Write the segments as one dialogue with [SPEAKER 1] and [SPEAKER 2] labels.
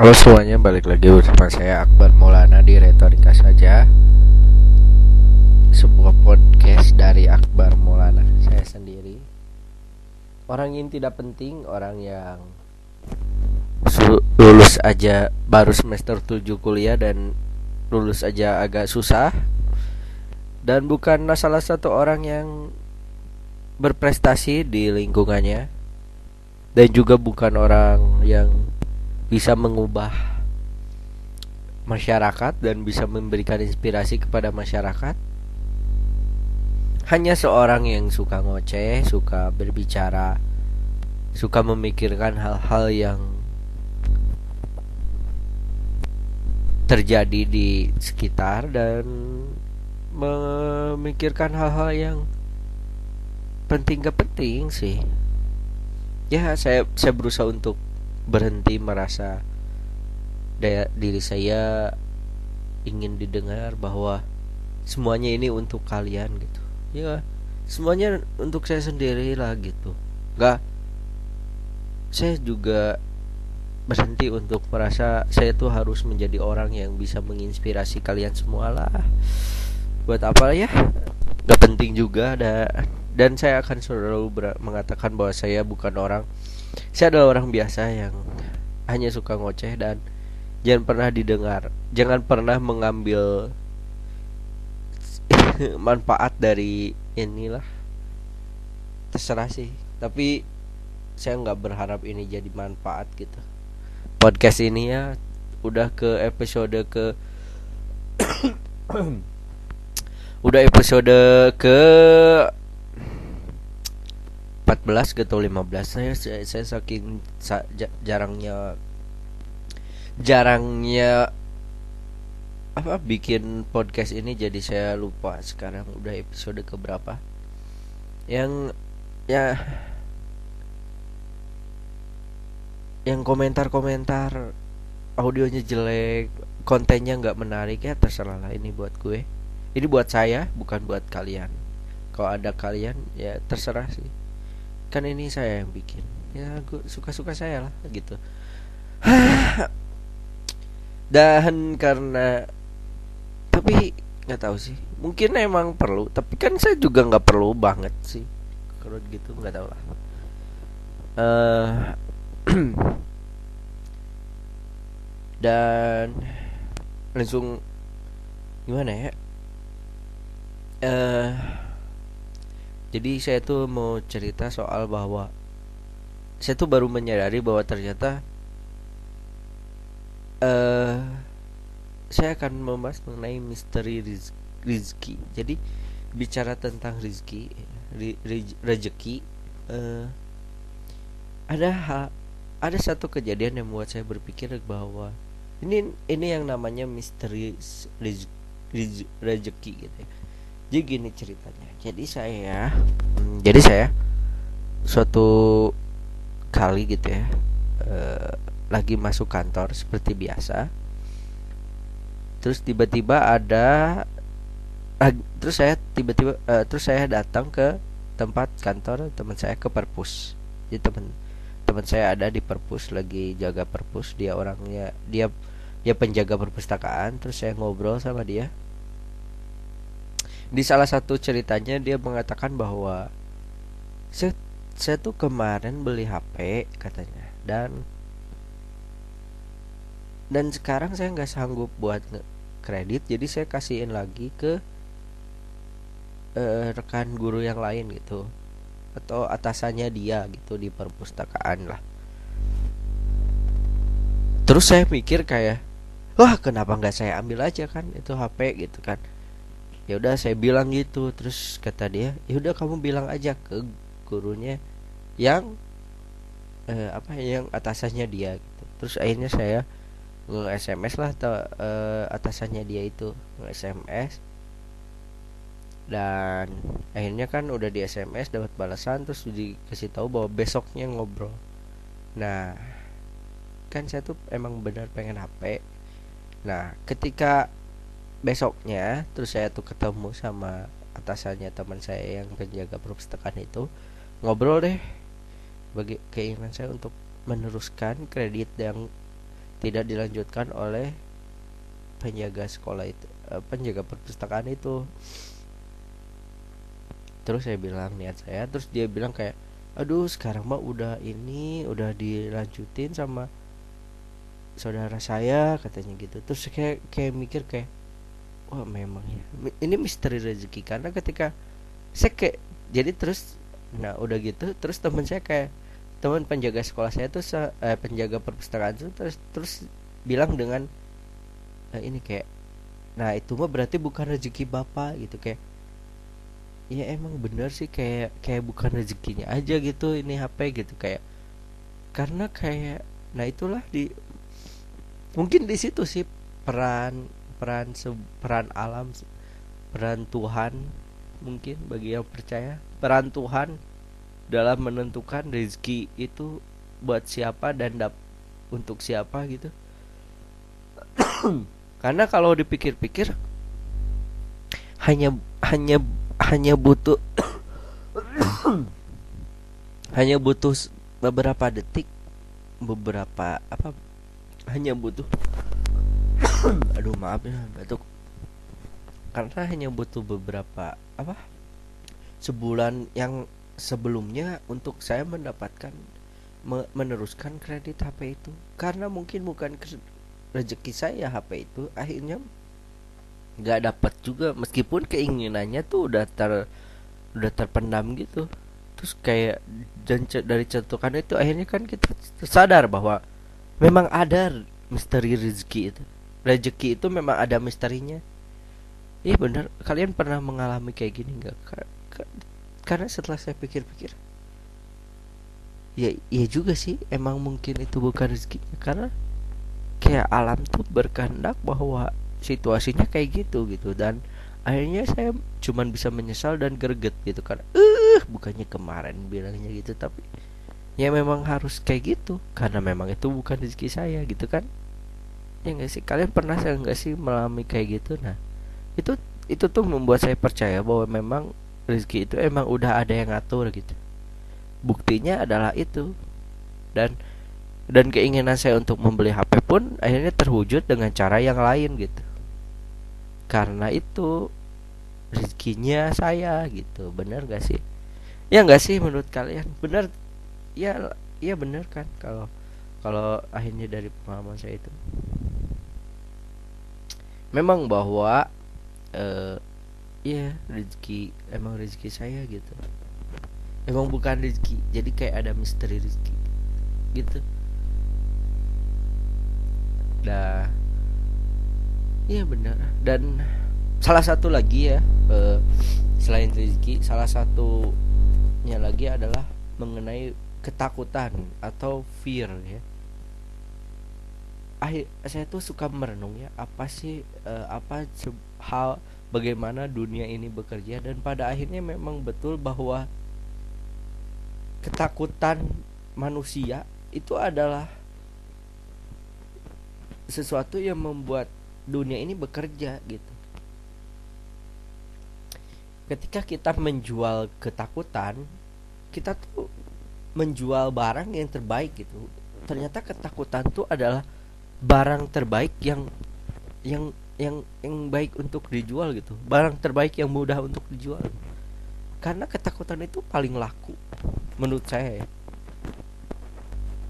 [SPEAKER 1] Halo semuanya, balik lagi bersama saya Akbar Maulana di Retorika saja. Sebuah podcast dari Akbar Maulana Saya sendiri. Orang yang tidak penting, orang yang Lulus aja baru semester 7 kuliah dan lulus aja agak susah. Dan bukan salah satu orang yang berprestasi di lingkungannya. Dan juga bukan orang yang bisa mengubah masyarakat dan bisa memberikan inspirasi kepada masyarakat. Hanya seorang yang suka ngoceh, suka berbicara, suka memikirkan hal-hal yang terjadi di sekitar dan memikirkan hal-hal yang penting gak penting sih. Ya, saya saya berusaha untuk berhenti merasa daya diri saya ingin didengar bahwa semuanya ini untuk kalian gitu. Ya semuanya untuk saya sendiri lah gitu. Nggak saya juga berhenti untuk merasa saya tuh harus menjadi orang yang bisa menginspirasi kalian semua lah. Buat apa ya? Nggak penting juga ada dan saya akan selalu mengatakan bahwa saya bukan orang saya adalah orang biasa yang hanya suka ngoceh dan jangan pernah didengar jangan pernah mengambil manfaat dari inilah. Terserah sih tapi saya nggak berharap ini jadi manfaat gitu. Podcast ini ya udah ke episode ke udah episode ke 14 gitu 15 saya saya, saya saking sa, jarangnya jarangnya apa bikin podcast ini jadi saya lupa sekarang udah episode ke berapa yang ya yang komentar-komentar audionya jelek kontennya nggak menarik ya terserah lah ini buat gue. Ini buat saya bukan buat kalian. Kalau ada kalian ya terserah sih kan ini saya yang bikin. Ya gue suka-suka saya lah gitu. Dan karena tapi nggak tahu sih. Mungkin emang perlu tapi kan saya juga nggak perlu banget sih. Kalau gitu nggak tahu lah. Uh, dan langsung gimana ya? Eh uh, jadi saya tuh mau cerita soal bahwa saya tuh baru menyadari bahwa ternyata uh, saya akan membahas mengenai misteri riz rizki. Jadi bicara tentang rizki, rezeki, uh, ada hal, ada satu kejadian yang membuat saya berpikir bahwa ini ini yang namanya misteri rezeki gitu ya jadi gini ceritanya. Jadi saya hmm, jadi saya suatu kali gitu ya uh, lagi masuk kantor seperti biasa. Terus tiba-tiba ada uh, terus saya tiba-tiba uh, terus saya datang ke tempat kantor teman saya ke perpus. Jadi teman teman saya ada di perpus lagi jaga perpus. Dia orangnya dia dia penjaga perpustakaan. Terus saya ngobrol sama dia di salah satu ceritanya dia mengatakan bahwa saya, saya tuh kemarin beli HP katanya dan dan sekarang saya nggak sanggup buat kredit jadi saya kasihin lagi ke uh, rekan guru yang lain gitu. Atau atasannya dia gitu di perpustakaan lah. Terus saya mikir kayak wah kenapa nggak saya ambil aja kan itu HP gitu kan ya udah saya bilang gitu. Terus kata dia ya udah kamu bilang aja ke gurunya yang eh, apa yang atasannya dia gitu. Terus akhirnya saya nge SMS lah atau eh, atasannya dia itu nge SMS dan akhirnya kan udah di SMS dapat balasan terus dikasih tahu bahwa besoknya ngobrol. Nah kan saya tuh emang benar pengen HP nah ketika besoknya terus saya tuh ketemu sama atasannya teman saya yang penjaga perpustakaan itu ngobrol deh bagi keinginan saya untuk meneruskan kredit yang tidak dilanjutkan oleh penjaga sekolah itu uh, penjaga perpustakaan itu. Terus saya bilang niat saya terus dia bilang kayak aduh sekarang mah udah ini udah dilanjutin sama saudara saya katanya gitu. Terus kayak kayak mikir kayak wah memang. Ya ini misteri rezeki karena ketika saya kayak jadi terus nah udah gitu terus teman saya kayak teman penjaga sekolah saya tuh eh, penjaga perpustakaan itu terus terus bilang dengan nah ini kayak nah itu mah berarti bukan rezeki bapak gitu kayak ya emang bener sih kayak kayak bukan rezekinya aja gitu ini HP gitu kayak karena kayak nah itulah di mungkin di situ sih peran peran peran alam peran Tuhan mungkin bagi yang percaya. Peran Tuhan dalam menentukan rezeki itu buat siapa dan dap untuk siapa gitu. Karena kalau dipikir-pikir hanya hanya hanya butuh hanya butuh beberapa detik beberapa apa hanya butuh aduh maaf ya batuk. Karena hanya butuh beberapa apa sebulan yang sebelumnya untuk saya mendapatkan me meneruskan kredit HP itu. Karena mungkin bukan rezeki saya HP itu akhirnya nggak dapat juga. Meskipun keinginannya tuh udah ter udah terpendam gitu. Terus kayak dan dari catukan itu akhirnya kan kita sadar bahwa memang ada misteri rezeki itu rezeki itu memang ada misterinya. Iya benar. Kalian pernah mengalami kayak gini nggak? Karena setelah saya pikir-pikir. Ya iya juga sih. Emang mungkin itu bukan rezekinya. Karena kayak alam tuh berkehendak bahwa situasinya kayak gitu gitu. Dan akhirnya saya cuman bisa menyesal dan greget gitu kan. Eh uh, bukannya kemarin bilangnya gitu tapi ya memang harus kayak gitu. Karena memang itu bukan rezeki saya gitu kan ya enggak sih? Kalian pernah saya enggak sih melami kayak gitu? Nah itu itu tuh membuat saya percaya bahwa memang rezeki itu emang udah ada yang ngatur gitu. Buktinya adalah itu. Dan dan keinginan saya untuk membeli HP pun akhirnya terwujud dengan cara yang lain gitu. Karena itu rezekinya saya gitu. Bener gak sih? Ya gak sih menurut kalian? Bener ya ya bener kan kalau kalau akhirnya dari pengalaman saya itu memang bahwa uh, ya rezeki emang rezeki saya gitu emang bukan rezeki jadi kayak ada misteri rezeki gitu dah Iya benar. Dan salah satu lagi ya uh, selain rezeki, salah satunya lagi adalah mengenai ketakutan atau fear ya. Akhir saya tuh suka merenung ya apa sih uh, apa hal bagaimana dunia ini bekerja. Dan pada akhirnya memang betul bahwa ketakutan manusia itu adalah sesuatu yang membuat dunia ini bekerja gitu. Ketika kita menjual ketakutan kita tuh menjual barang yang terbaik gitu. Ternyata ketakutan tuh adalah barang terbaik yang yang yang yang baik untuk dijual gitu. Barang terbaik yang mudah untuk dijual. Karena ketakutan itu paling laku menurut saya ya.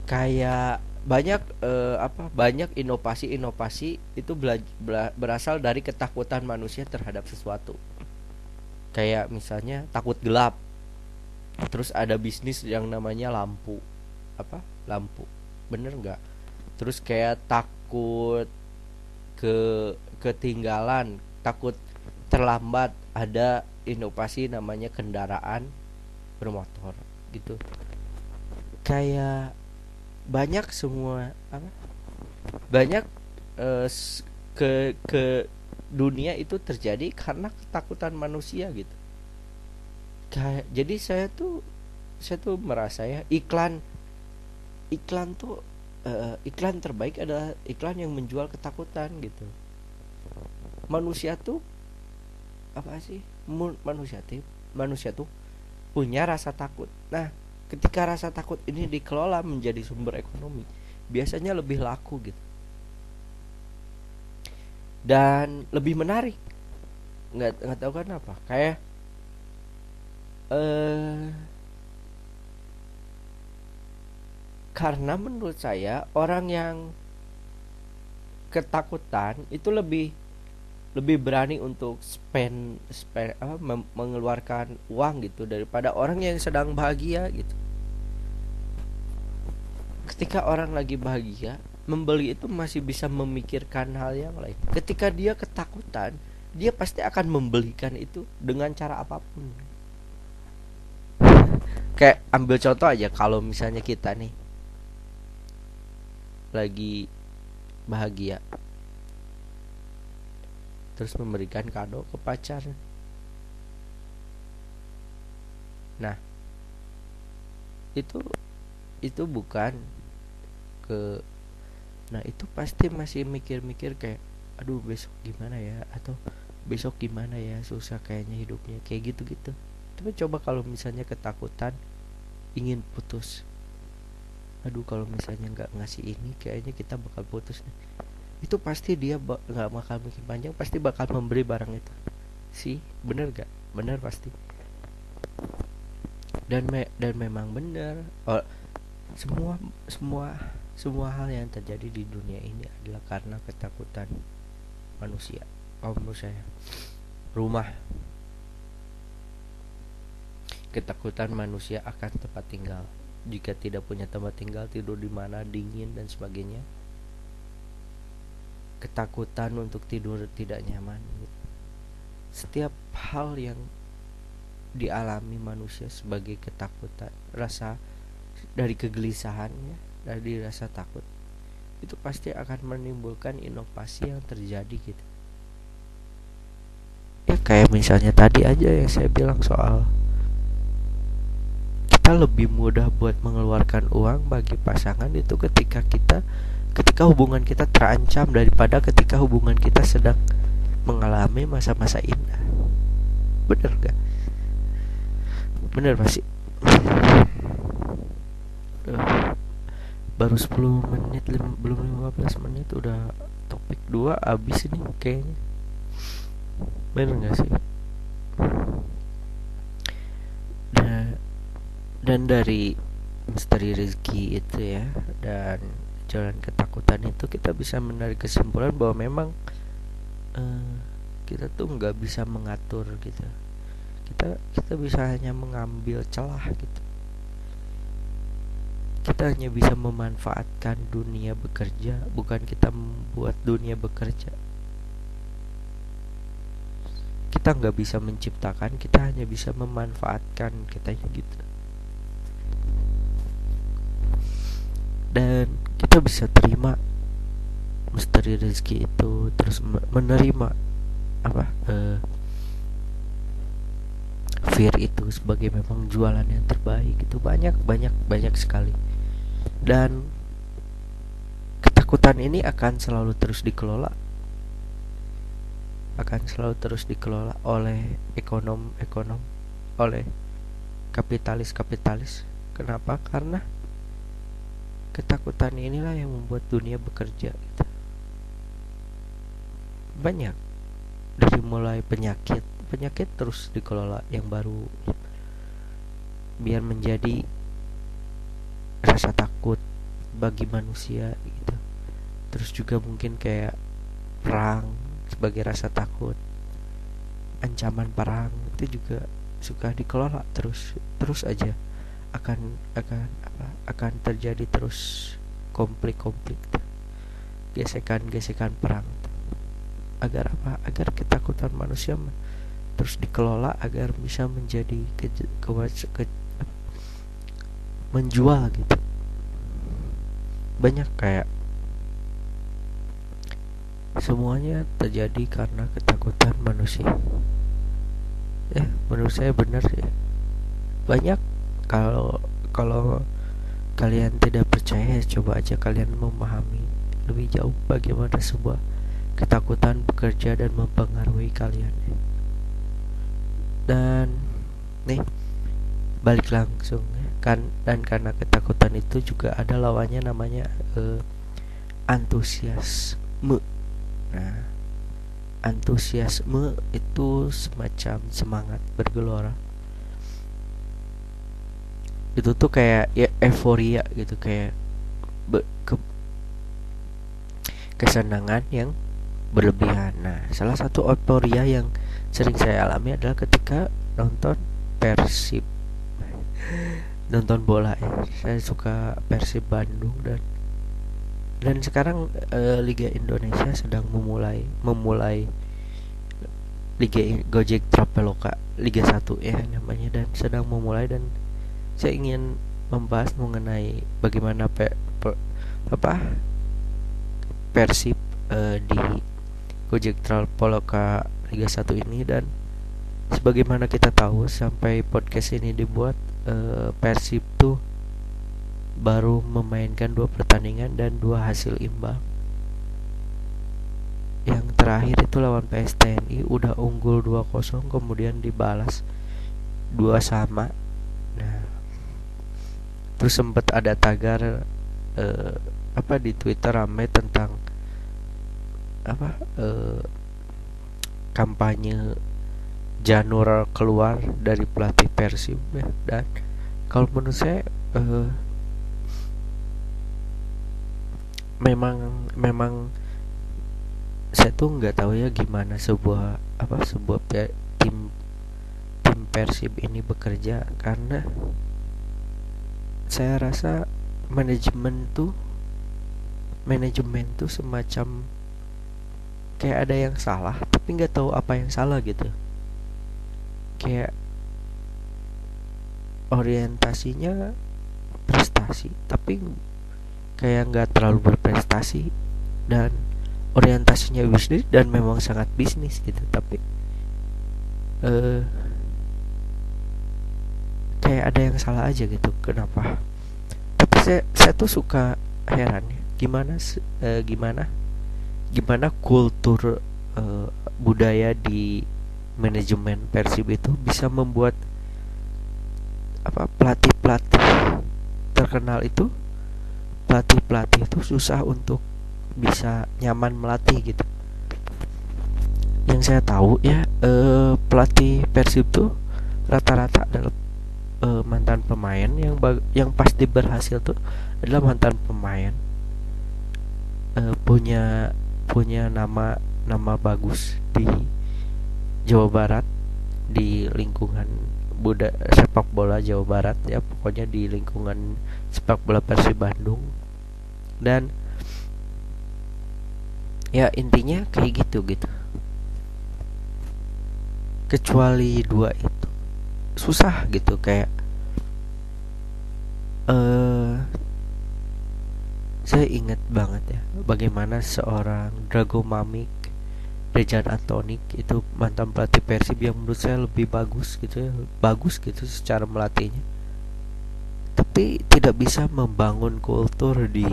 [SPEAKER 1] Kayak banyak uh, apa banyak inovasi-inovasi itu bela, bela, berasal dari ketakutan manusia terhadap sesuatu. Kayak misalnya takut gelap terus ada bisnis yang namanya lampu apa lampu. Bener nggak terus kayak takut ke ketinggalan takut terlambat ada inovasi namanya kendaraan bermotor gitu. Kayak banyak semua apa? Banyak uh, ke ke dunia itu terjadi karena ketakutan manusia gitu. Kayak jadi saya tuh saya tuh merasa ya iklan iklan tuh uh, iklan terbaik adalah iklan yang menjual ketakutan gitu. Manusia tuh apa sih? Manusia tuh manusia tuh punya rasa takut. Nah ketika rasa takut ini dikelola menjadi sumber ekonomi biasanya lebih laku gitu. Dan lebih menarik. Nggak nggak tahu kenapa. Kayak eh karena menurut saya orang yang ketakutan itu lebih lebih berani untuk spend spend apa, mengeluarkan uang gitu daripada orang yang sedang bahagia gitu. Ketika orang lagi bahagia membeli itu masih bisa memikirkan hal yang lain. Ketika dia ketakutan dia pasti akan membelikan itu dengan cara apa pun. Kayak ambil contoh aja kalau misalnya kita nih lagi bahagia. Terus memberikan kado ke pacar. Nah itu itu bukan ke nah itu pasti masih mikir-mikir kayak aduh besok gimana ya? Atau besok gimana ya? Susah kayaknya hidupnya. Kayak gitu-gitu. Tapi coba kalau misalnya ketakutan ingin putus aduh kalau misalnya nggak ngasih ini kayaknya kita bakal putus nih. Itu pasti dia nggak bakal mikir panjang pasti bakal memberi barang itu. Sih bener gak bener pasti. Dan me dan memang bener. Oh, semua semua semua hal yang terjadi di dunia ini adalah karena ketakutan manusia. Oh menurut saya? Rumah. Ketakutan manusia akan tempat tinggal jika tidak punya tempat tinggal tidur di mana dingin dan sebagainya ketakutan untuk tidur tidak nyaman. Setiap hal yang dialami manusia sebagai ketakutan rasa dari kegelisahannya dari rasa takut itu pasti akan menimbulkan inovasi yang terjadi gitu. Ya kayak misalnya tadi aja yang saya bilang soal kita lebih mudah buat mengeluarkan uang bagi pasangan itu ketika kita ketika hubungan kita terancam daripada ketika hubungan kita sedang mengalami masa-masa indah. Bener gak bener pasti baru 10 menit lim, belum 15 menit udah topik 2 abis ini kayaknya. Bener gak sih dan dari misteri rezeki itu ya dan jalan ketakutan itu kita bisa menarik kesimpulan bahwa memang uh, kita tuh nggak bisa mengatur gitu. Kita kita bisa hanya mengambil celah gitu. Kita hanya bisa memanfaatkan dunia bekerja bukan kita membuat dunia bekerja. Kita nggak bisa menciptakan kita hanya bisa memanfaatkan kitanya gitu dan kita bisa terima misteri rezeki itu terus menerima apa uh, fear itu sebagai memang jualan yang terbaik itu banyak banyak banyak sekali. Dan ketakutan ini akan selalu terus dikelola akan selalu terus dikelola oleh ekonom ekonom oleh kapitalis kapitalis kenapa? Karena ketakutan inilah yang membuat dunia bekerja gitu. banyak. Dari mulai penyakit penyakit terus dikelola yang baru biar menjadi rasa takut bagi manusia gitu. Terus juga mungkin kayak perang sebagai rasa takut. Ancaman perang itu juga suka dikelola terus terus aja akan akan apa akan terjadi terus konflik-konflik gesekan-gesekan perang agar apa? Agar ketakutan manusia terus dikelola agar bisa menjadi ke, ke, ke, menjual gitu. Banyak kayak semuanya terjadi karena ketakutan manusia. Ya menurut saya benar ya banyak kalau kalau kalian tidak percaya coba aja kalian memahami lebih jauh bagaimana sebuah ketakutan bekerja dan mempengaruhi kalian. Dan nih balik langsung ya. kan dan karena ketakutan itu juga ada lawannya namanya uh, antusiasme. Nah antusiasme itu semacam semangat bergelora itu tuh kayak ya euforia gitu kayak be, ke, kesenangan yang berlebihan. Nah, salah satu euforia yang sering saya alami adalah ketika nonton Persib nonton bola ya. Saya suka Persib Bandung dan dan sekarang e, Liga Indonesia sedang memulai memulai Liga Gojek Traveloka Liga 1 ya namanya dan sedang memulai dan saya ingin membahas mengenai bagaimana pe, pe, apa Persib uh, di Gojek Traveloka Liga 1 ini dan sebagaimana kita tahu sampai podcast ini dibuat uh, Persib tuh baru memainkan dua pertandingan dan dua hasil imbang. Yang terakhir itu lawan PSTNI udah unggul 2-0 kemudian dibalas dua sama terus sempat ada tagar uh, apa di Twitter rame tentang apa uh, kampanye Janur keluar dari pelatih Persib ya. Dan kalau menurut saya uh, memang memang saya tuh nggak tahu ya gimana sebuah apa sebuah tim tim Persib ini bekerja. Karena saya rasa manajemen tuh manajemen tuh semacam kayak ada yang salah tapi nggak tahu apa yang salah gitu. Kayak orientasinya prestasi tapi kayak nggak terlalu berprestasi dan orientasinya bisnis dan memang sangat bisnis gitu tapi uh, kayak ada yang salah aja gitu kenapa? Tapi saya saya tuh suka heran ya gimana uh, gimana? Gimana kultur uh, budaya di manajemen Persib itu bisa membuat apa pelatih pelatih terkenal itu pelatih pelatih itu susah untuk bisa nyaman melatih gitu. Yang saya tahu ya uh, pelatih Persib tuh rata-rata adalah uh, mantan pemain yang yang pasti berhasil tuh adalah mantan pemain uh, punya punya nama nama bagus di Jawa Barat di lingkungan budak sepak bola Jawa Barat ya pokoknya di lingkungan sepak bola Persib Bandung. Dan ya intinya kayak gitu gitu. Kecuali dua itu susah gitu kayak uh, saya ingat banget ya bagaimana seorang Drago Mamik Dejan Antonik itu mantan pelatih Persib yang menurut saya lebih bagus gitu ya bagus gitu secara melatihnya. Tapi tidak bisa membangun kultur di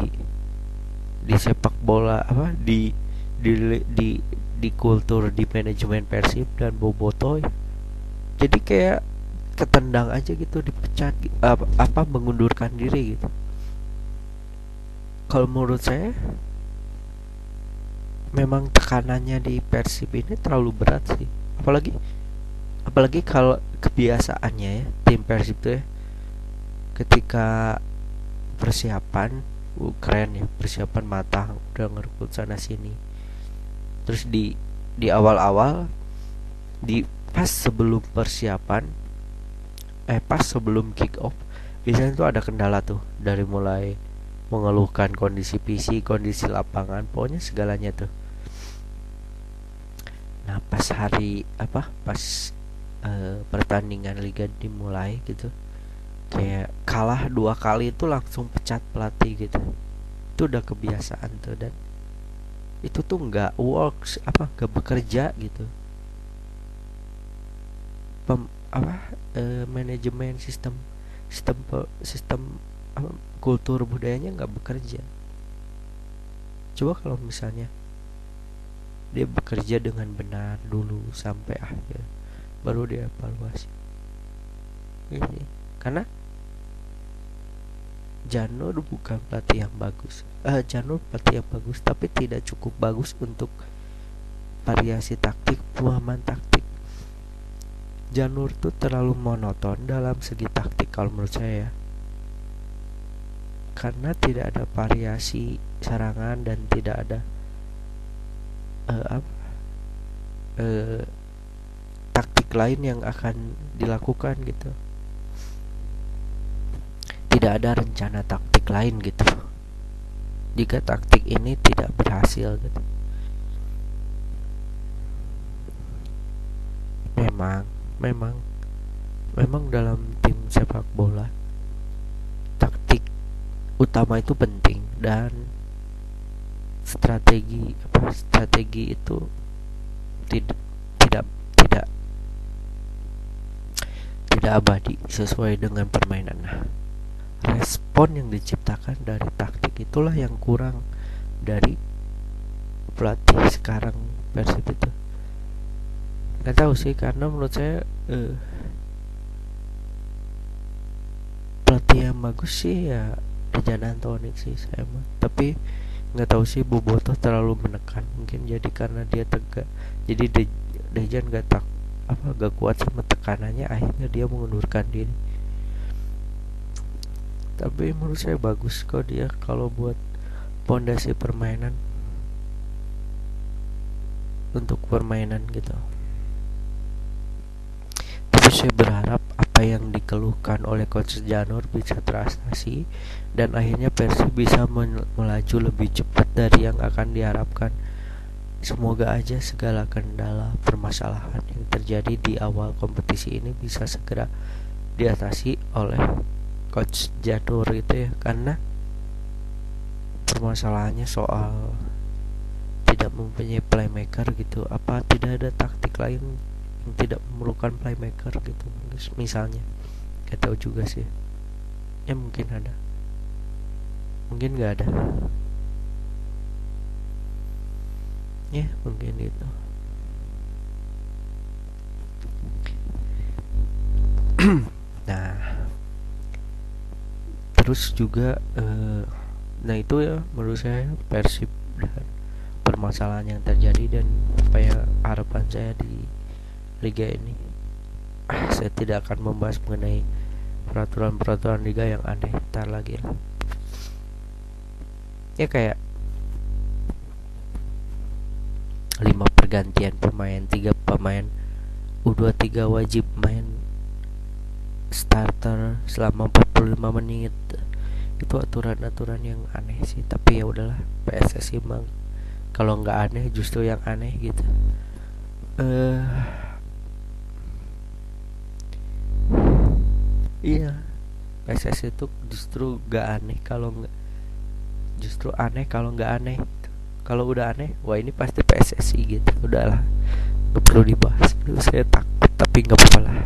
[SPEAKER 1] di sepak bola apa di di di di kultur di manajemen Persib dan Bobotoy. Jadi kayak ketendang aja gitu dipecat apa, apa mengundurkan diri gitu. Kalau menurut saya memang tekanannya di Persib ini terlalu berat sih. Apalagi apalagi kalau kebiasaannya ya tim Persib itu ya ketika persiapan uh, keren ya persiapan matang udah ngerekrut sana sini. Terus di di awal-awal di pas sebelum persiapan eh pas sebelum kick off biasanya tuh ada kendala tuh dari mulai mengeluhkan kondisi PC, kondisi lapangan, pokoknya segalanya tuh. Nah pas hari apa pas uh, pertandingan liga dimulai gitu, kayak kalah dua kali itu langsung pecat pelatih gitu. Itu udah kebiasaan tuh dan itu tuh nggak works apa nggak bekerja gitu. Pem, apa? E, manajemen sistem sistem sistem apa, kultur budayanya nggak bekerja. Coba kalau misalnya dia bekerja dengan benar dulu sampai akhir baru dia evaluasi. Ini karena Janur bukan pelatih yang bagus. Uh, Janur pelatih yang bagus tapi tidak cukup bagus untuk variasi taktik pemahaman taktik Janur tuh terlalu monoton dalam segi taktik kalau menurut saya karena tidak ada variasi serangan dan tidak ada uh, uh, taktik lain yang akan dilakukan gitu. Tidak ada rencana taktik lain gitu. Jika taktik ini tidak berhasil gitu. Memang memang. Memang dalam tim sepak bola taktik utama itu penting dan strategi apa strategi itu tidak tidak tidak tidak abadi sesuai dengan permainan. Nah respon yang diciptakan dari taktik itulah yang kurang dari pelatih sekarang Persib itu nggak tahu sih karena menurut saya uh, pelatih yang bagus sih ya Dejan Antonik sih saya mah. Tapi nggak tahu sih Boboto terlalu menekan mungkin jadi karena dia tegak. Jadi De Dejan gak tak apa gak kuat sama tekanannya akhirnya dia mengundurkan diri. Tapi menurut saya bagus kok dia kalau buat pondasi permainan. Untuk permainan gitu tapi saya berharap apa yang dikeluhkan oleh coach Janur bisa terastasi dan akhirnya Persib bisa melaju lebih cepat dari yang akan diharapkan. Semoga aja segala kendala permasalahan yang terjadi di awal kompetisi ini bisa segera diatasi oleh coach Janur itu ya karena permasalahannya soal tidak mempunyai playmaker gitu. Apa tidak ada taktik lain tidak memerlukan playmaker gitu misalnya. Gak tahu juga sih. Ya mungkin ada. Mungkin nggak ada. Ya mungkin itu. Nah. Terus juga uh, nah itu ya menurut saya Persib dan permasalahan yang terjadi dan apa ya harapan saya di liga ini. Saya tidak akan membahas mengenai peraturan-peraturan liga yang aneh. Ntar lagi lah. Ya kayak lima pergantian pemain tiga pemain U23 wajib main starter selama 45 menit. Itu aturan-aturan yang aneh sih. Tapi ya udahlah PSSI emang kalau nggak aneh justru yang aneh gitu. Eh uh, iya. PSSI itu justru gak aneh kalau nggak justru aneh kalau nggak aneh. Kalau udah aneh wah ini pasti PSSI gitu. Udahlah nggak perlu dibahas. Aduh, saya takut tapi nggak apa-apa lah.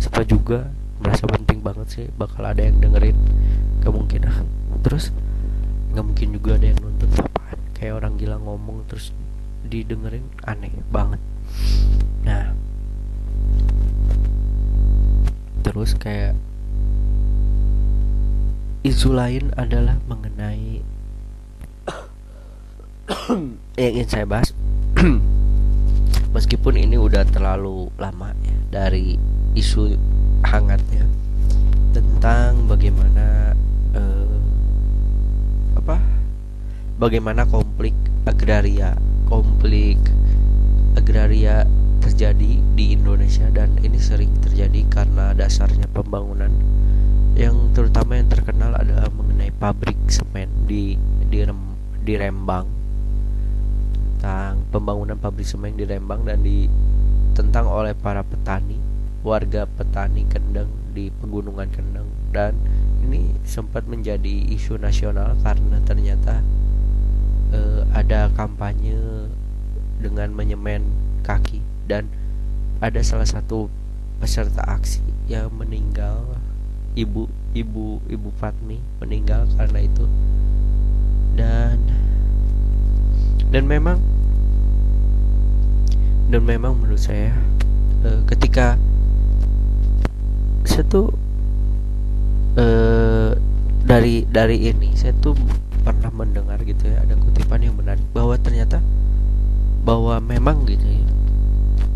[SPEAKER 1] Siapa juga merasa penting banget sih bakal ada yang dengerin. Gak mungkin ah terus nggak mungkin juga ada yang nonton apaan. Kayak orang gila ngomong terus didengerin aneh banget. Nah terus kayak isu lain adalah mengenai yang ingin saya bahas. Meskipun ini udah terlalu lama ya dari isu hangatnya tentang bagaimana uh, apa? Bagaimana konflik agraria konflik agraria terjadi di Indonesia dan ini sering terjadi karena dasarnya pembangunan. Yang terutama yang terkenal adalah mengenai pabrik semen di di, Rem, di Rembang. Tentang pembangunan pabrik semen di Rembang dan ditentang oleh para petani warga petani Kendeng di pegunungan Kendeng. Dan ini sempat menjadi isu nasional karena ternyata uh, ada kampanye dengan menyemen kaki dan ada salah satu peserta aksi yang meninggal ibu ibu ibu Fatmi meninggal karena itu. Dan dan memang dan memang menurut saya uh, ketika saya tuh uh, dari dari ini saya tuh pernah mendengar gitu ya ada kutipan yang menarik bahwa ternyata bahwa memang gitu ya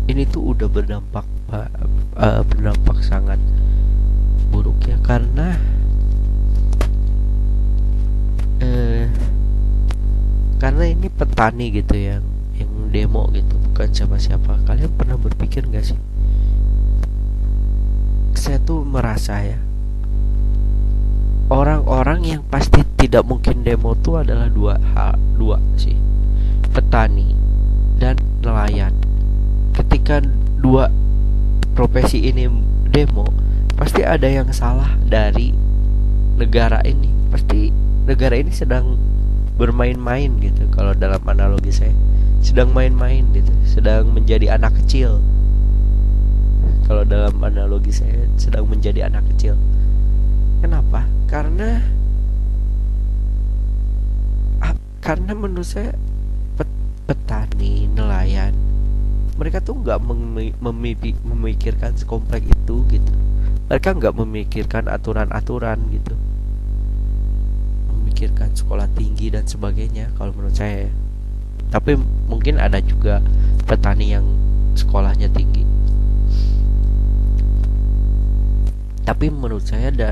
[SPEAKER 1] ini tuh udah berdampak uh, berdampak sangat buruk ya karena uh, karena ini petani gitu yang yang demo gitu bukan siapa-siapa. Kalian pernah berpikir gak sih? Saya tuh merasa ya orang-orang yang pasti tidak mungkin demo tuh adalah dua hal dua sih. Petani dan nelayan ketika dua profesi ini demo pasti ada yang salah dari negara ini. Pasti negara ini sedang bermain-main gitu kalau dalam analogi saya. Sedang main-main gitu sedang menjadi anak kecil. Kalau dalam analogi saya sedang menjadi anak kecil. Kenapa? Karena karena menurut saya pet, petani nelayan mereka tuh nggak memikirkan sekomplek itu gitu. Mereka nggak memikirkan aturan-aturan gitu. Memikirkan sekolah tinggi dan sebagainya kalau menurut saya tapi mungkin ada juga petani yang sekolahnya tinggi. Tapi menurut saya ada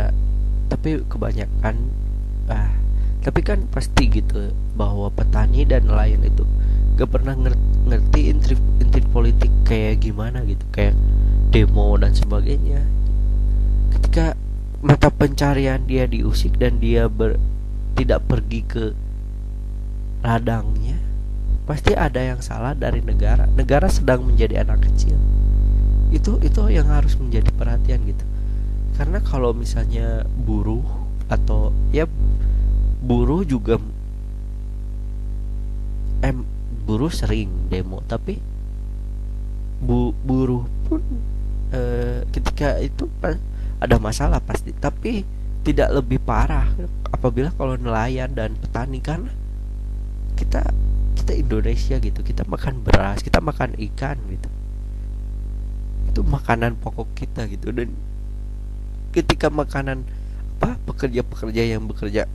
[SPEAKER 1] tapi kebanyakan ah tapi kan pasti gitu bahwa petani dan nelayan itu gak pernah ngerti intrik intrik politik kayak gimana gitu. Kayak demo dan sebagainya. Ketika mata pencarian dia diusik dan dia ber, tidak pergi ke ladangnya pasti ada yang salah dari negara. Negara sedang menjadi anak kecil. Itu itu yang harus menjadi perhatian gitu. Karena kalau misalnya buruh atau ya buruh juga buruh sering demo tapi bu buruh pun e, ketika itu ada masalah pasti tapi tidak lebih parah apabila kalau nelayan dan petani karena kita kita Indonesia gitu kita makan beras kita makan ikan gitu. Itu makanan pokok kita gitu dan ketika makanan apa pekerja-pekerja yang bekerja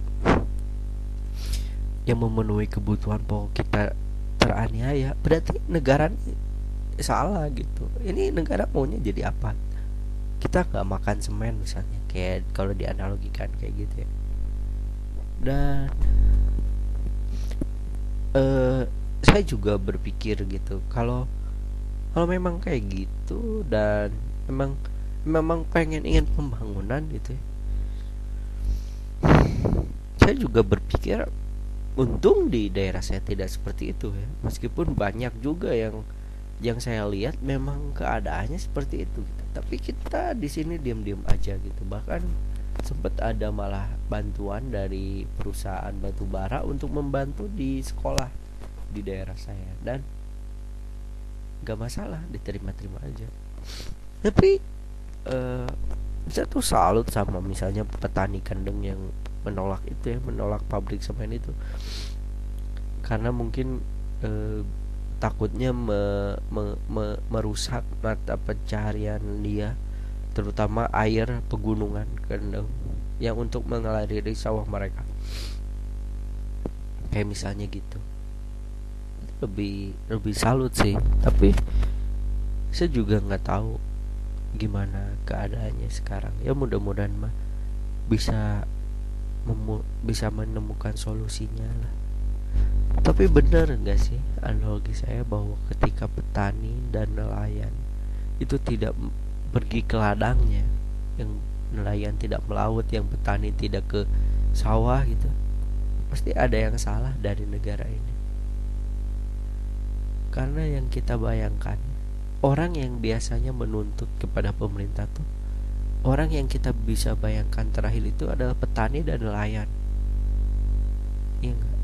[SPEAKER 1] yang memenuhi kebutuhan pokok kita teraniaya berarti negara salah gitu. Ini negara maunya jadi apa? Kita nggak makan semen misalnya kayak kalau dianalogikan kayak gitu ya. Dan uh, saya juga berpikir gitu kalau kalau memang kayak gitu dan memang memang pengen ingin pembangunan gitu ya. Saya juga berpikir untung di daerah saya tidak seperti itu ya. Meskipun banyak juga yang yang saya lihat memang keadaannya seperti itu gitu. tapi kita di sini diam-diam aja gitu. Bahkan sempat ada malah bantuan dari perusahaan batu bara untuk membantu di sekolah di daerah saya. Dan gak masalah diterima-terima aja. Tapi uh, saya tuh salut sama misalnya petani kandang yang menolak itu ya menolak pabrik semen itu. Karena mungkin eh, takutnya me, me, me, merusak mata pencaharian dia terutama air pegunungan kendeng yang untuk mengaliri sawah mereka. Kayak misalnya gitu. Lebih lebih salut sih tapi saya juga nggak tahu gimana keadaannya sekarang. Ya mudah-mudahan mah bisa bisa menemukan solusinya lah. Tapi benar enggak sih analogi saya bahwa ketika petani dan nelayan itu tidak pergi ke ladangnya yang nelayan tidak melaut yang petani tidak ke sawah gitu pasti ada yang salah dari negara ini. Karena yang kita bayangkan orang yang biasanya menuntut kepada pemerintah tuh orang yang kita bisa bayangkan terakhir itu adalah petani dan nelayan. Iya enggak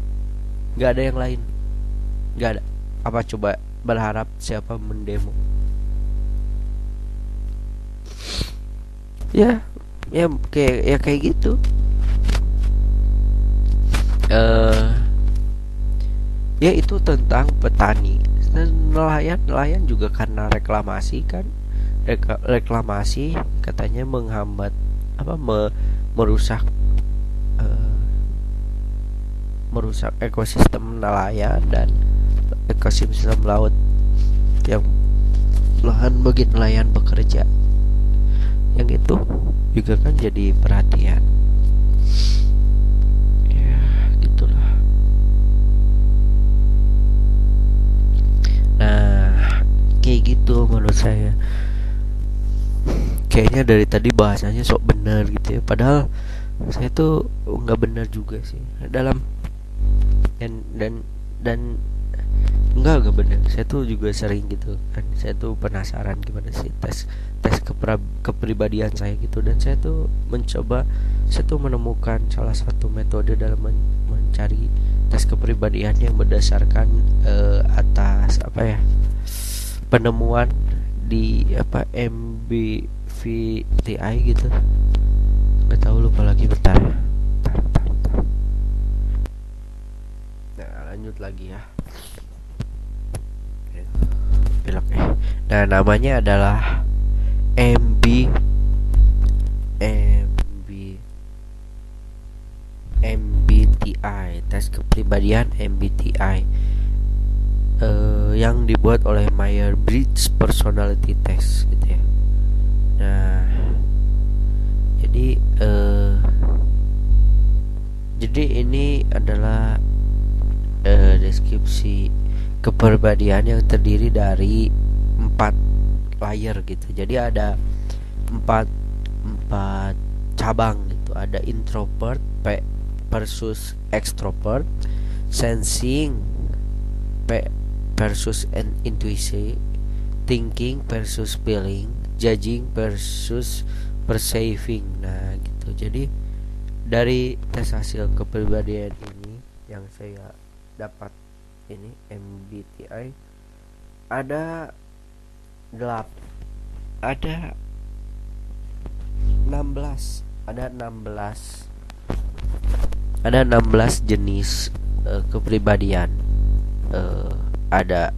[SPEAKER 1] nggak ada yang lain. Nggak ada. Apa coba berharap siapa mendemo? Ya ya kayak ya kayak gitu. Uh, ya itu tentang petani. Nelayan nelayan juga karena reklamasi kan reklamasi katanya menghambat apa me, merusak uh, merusak ekosistem nelayan dan ekosistem laut yang lahan bagi nelayan bekerja. Yang itu juga kan jadi perhatian. Ya gitulah. Nah kayak gitu menurut saya kayaknya dari tadi bahasanya sok benar gitu ya. Padahal saya tuh nggak benar juga sih. Dalam dan dan dan enggak enggak benar. Saya tuh juga sering gitu kan. Saya tuh penasaran gimana sih tes tes kepra, kepribadian saya gitu. Dan saya tuh mencoba saya tuh menemukan salah satu metode dalam men mencari tes kepribadian yang berdasarkan uh, atas apa ya penemuan di apa MBVTI gitu. Nggak tahu lupa lagi bentar. Nah lanjut lagi ya. Belok eh. Nah namanya adalah MB MB MBTI tes kepribadian MBTI uh, eh, yang dibuat oleh Meyer Bridge Personality Test gitu ya nah jadi uh, jadi ini adalah uh, deskripsi kepribadian yang terdiri dari empat layer gitu. Jadi ada empat empat cabang gitu. Ada introvert P versus extrovert sensing P versus intuisi thinking versus feeling judging versus perceiving nah gitu. Jadi dari tes hasil kepribadian ini yang saya dapat ini MBTI ada gelap ada 16 ada 16 ada 16 jenis uh, kepribadian uh, ada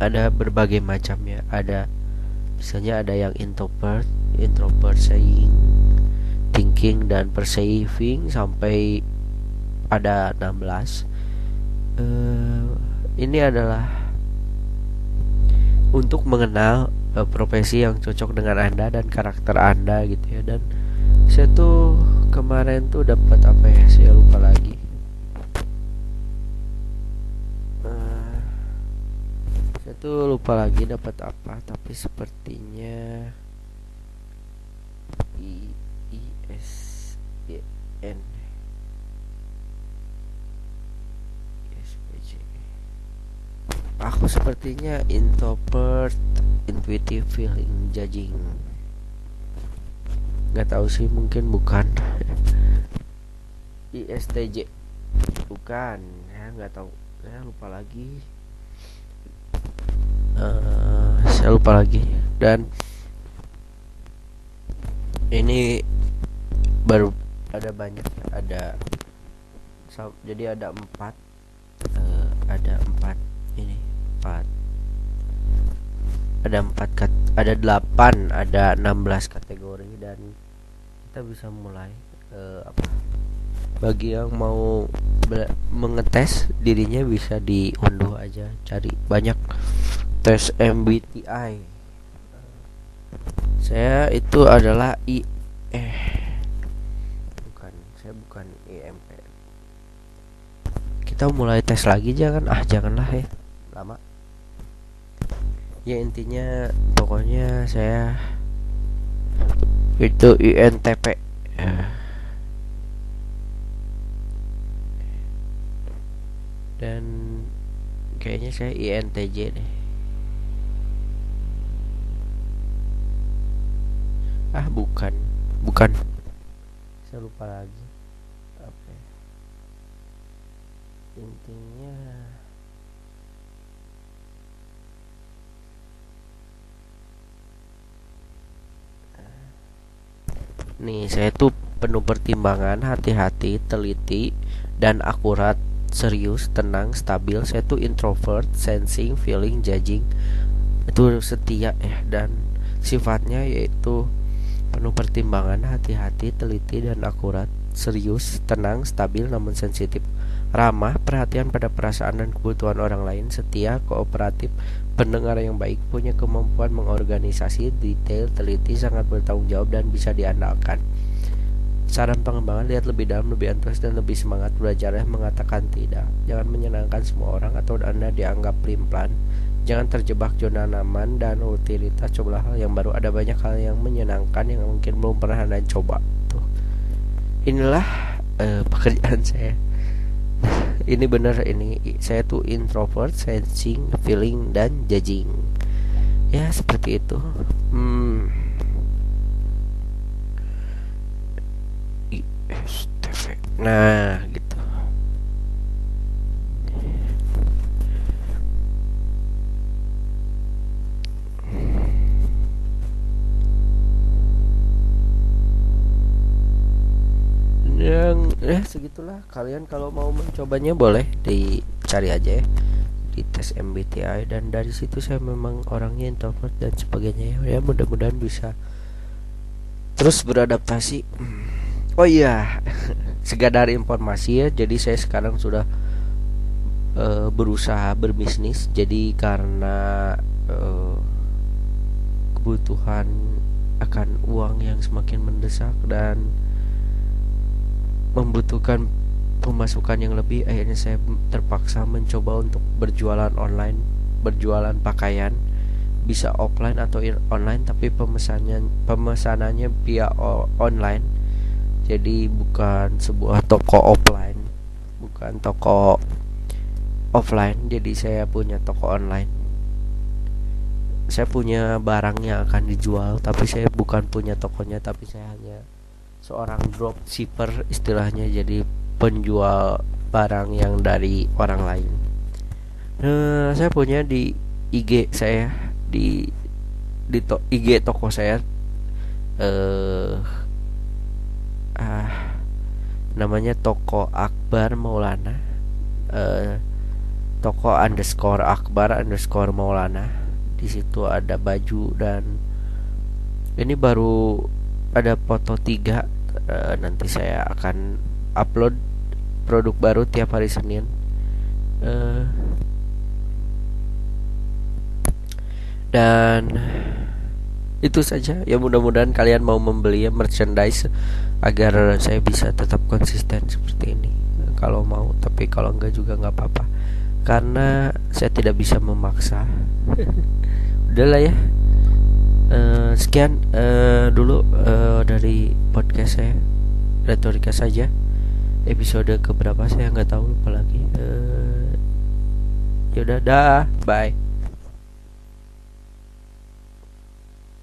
[SPEAKER 1] ada berbagai macam ya ada misalnya ada yang introvert introvert saying thinking dan perceiving sampai ada 16 uh, ini adalah untuk mengenal uh, profesi yang cocok dengan anda dan karakter anda gitu ya. Dan saya tuh kemarin tuh dapat apa ya saya lupa lagi tuh lupa lagi dapat apa tapi sepertinya I I S N Aku sepertinya introvert, intuitive feeling, judging. Gak tahu sih, mungkin bukan. ISTJ, bukan. Ya nggak tahu. Saya lupa lagi. Uh, saya lupa lagi. Dan ini baru ada banyak. Ada jadi ada empat. Uh, ada empat ini empat ada empat ada delapan ada enam belas kategori dan kita bisa mulai uh, apa bagi yang mau mengetes dirinya bisa diunduh aja cari banyak tes MBTI saya itu adalah I eh bukan saya bukan IMP kita mulai tes lagi jangan ah janganlah ya lama. Ya intinya pokoknya saya itu INTP dan kayaknya saya INTJ deh ah bukan. Bukan. Saya lupa lagi. Apa ya? intinya nih saya tuh penuh pertimbangan hati-hati teliti dan akurat serius tenang stabil. Saya tuh introvert sensing feeling judging. Itu setia ya dan sifatnya yaitu penuh pertimbangan hati-hati teliti dan akurat serius, tenang, stabil namun sensitif, ramah, perhatian pada perasaan dan kebutuhan orang lain, setia, kooperatif, pendengar yang baik, punya kemampuan mengorganisasi, detail, teliti, sangat bertanggung jawab dan bisa diandalkan. Saran pengembangan lihat lebih dalam, lebih antusias dan lebih semangat belajar mengatakan tidak. Jangan menyenangkan semua orang atau Anda dianggap pelin-pelan. Jangan terjebak zona nyaman dan rutinitas. Cobalah hal yang baru. Ada banyak hal yang menyenangkan yang mungkin belum pernah Anda coba. Tuh. Inilah uh, pekerjaan saya. ini benar ini saya tuh introvert, sensing, feeling dan judging. Ya seperti itu. Hmm. Nah, gitu. Eh segitulah. Kalian kalau mau mencobanya boleh dicari aja ya. Di tes MBTI dan dari situ saya memang orangnya introvert dan sebagainya ya, ya mudah-mudahan bisa terus beradaptasi. Oh iya sekedar informasi ya. Jadi saya sekarang sudah uh, berusaha berbisnis. Jadi karena uh, kebutuhan akan uang yang semakin mendesak dan membutuhkan pemasukan yang lebih akhirnya saya terpaksa mencoba untuk berjualan online berjualan pakaian bisa offline atau online tapi pemesannya pemesanannya via online. Jadi bukan sebuah toko offline bukan toko offline. Jadi saya punya toko online. Saya punya barang yang akan dijual tapi saya bukan punya tokonya tapi saya hanya seorang dropshipper istilahnya jadi penjual barang yang dari orang lain. Nah, saya punya di IG saya di di to, IG toko saya. Eh ah namanya toko Akbar Maulana. Uh, toko underscore Akbar underscore Maulana. Di situ ada baju dan ini baru ada foto tiga uh, nanti saya akan upload produk baru tiap hari Senin. Uh, dan itu saja. Ya mudah-mudahan kalian mau membeli merchandise agar saya bisa tetap konsisten seperti ini. Kalau mau tapi kalau enggak juga nggak apa-apa. Karena saya tidak bisa memaksa. Udahlah ya uh, sekian uh, dulu uh, dari podcast saya retorika saja. Episode keberapa? Saya nggak tahu lupa lagi. Uh, yaudah dah bye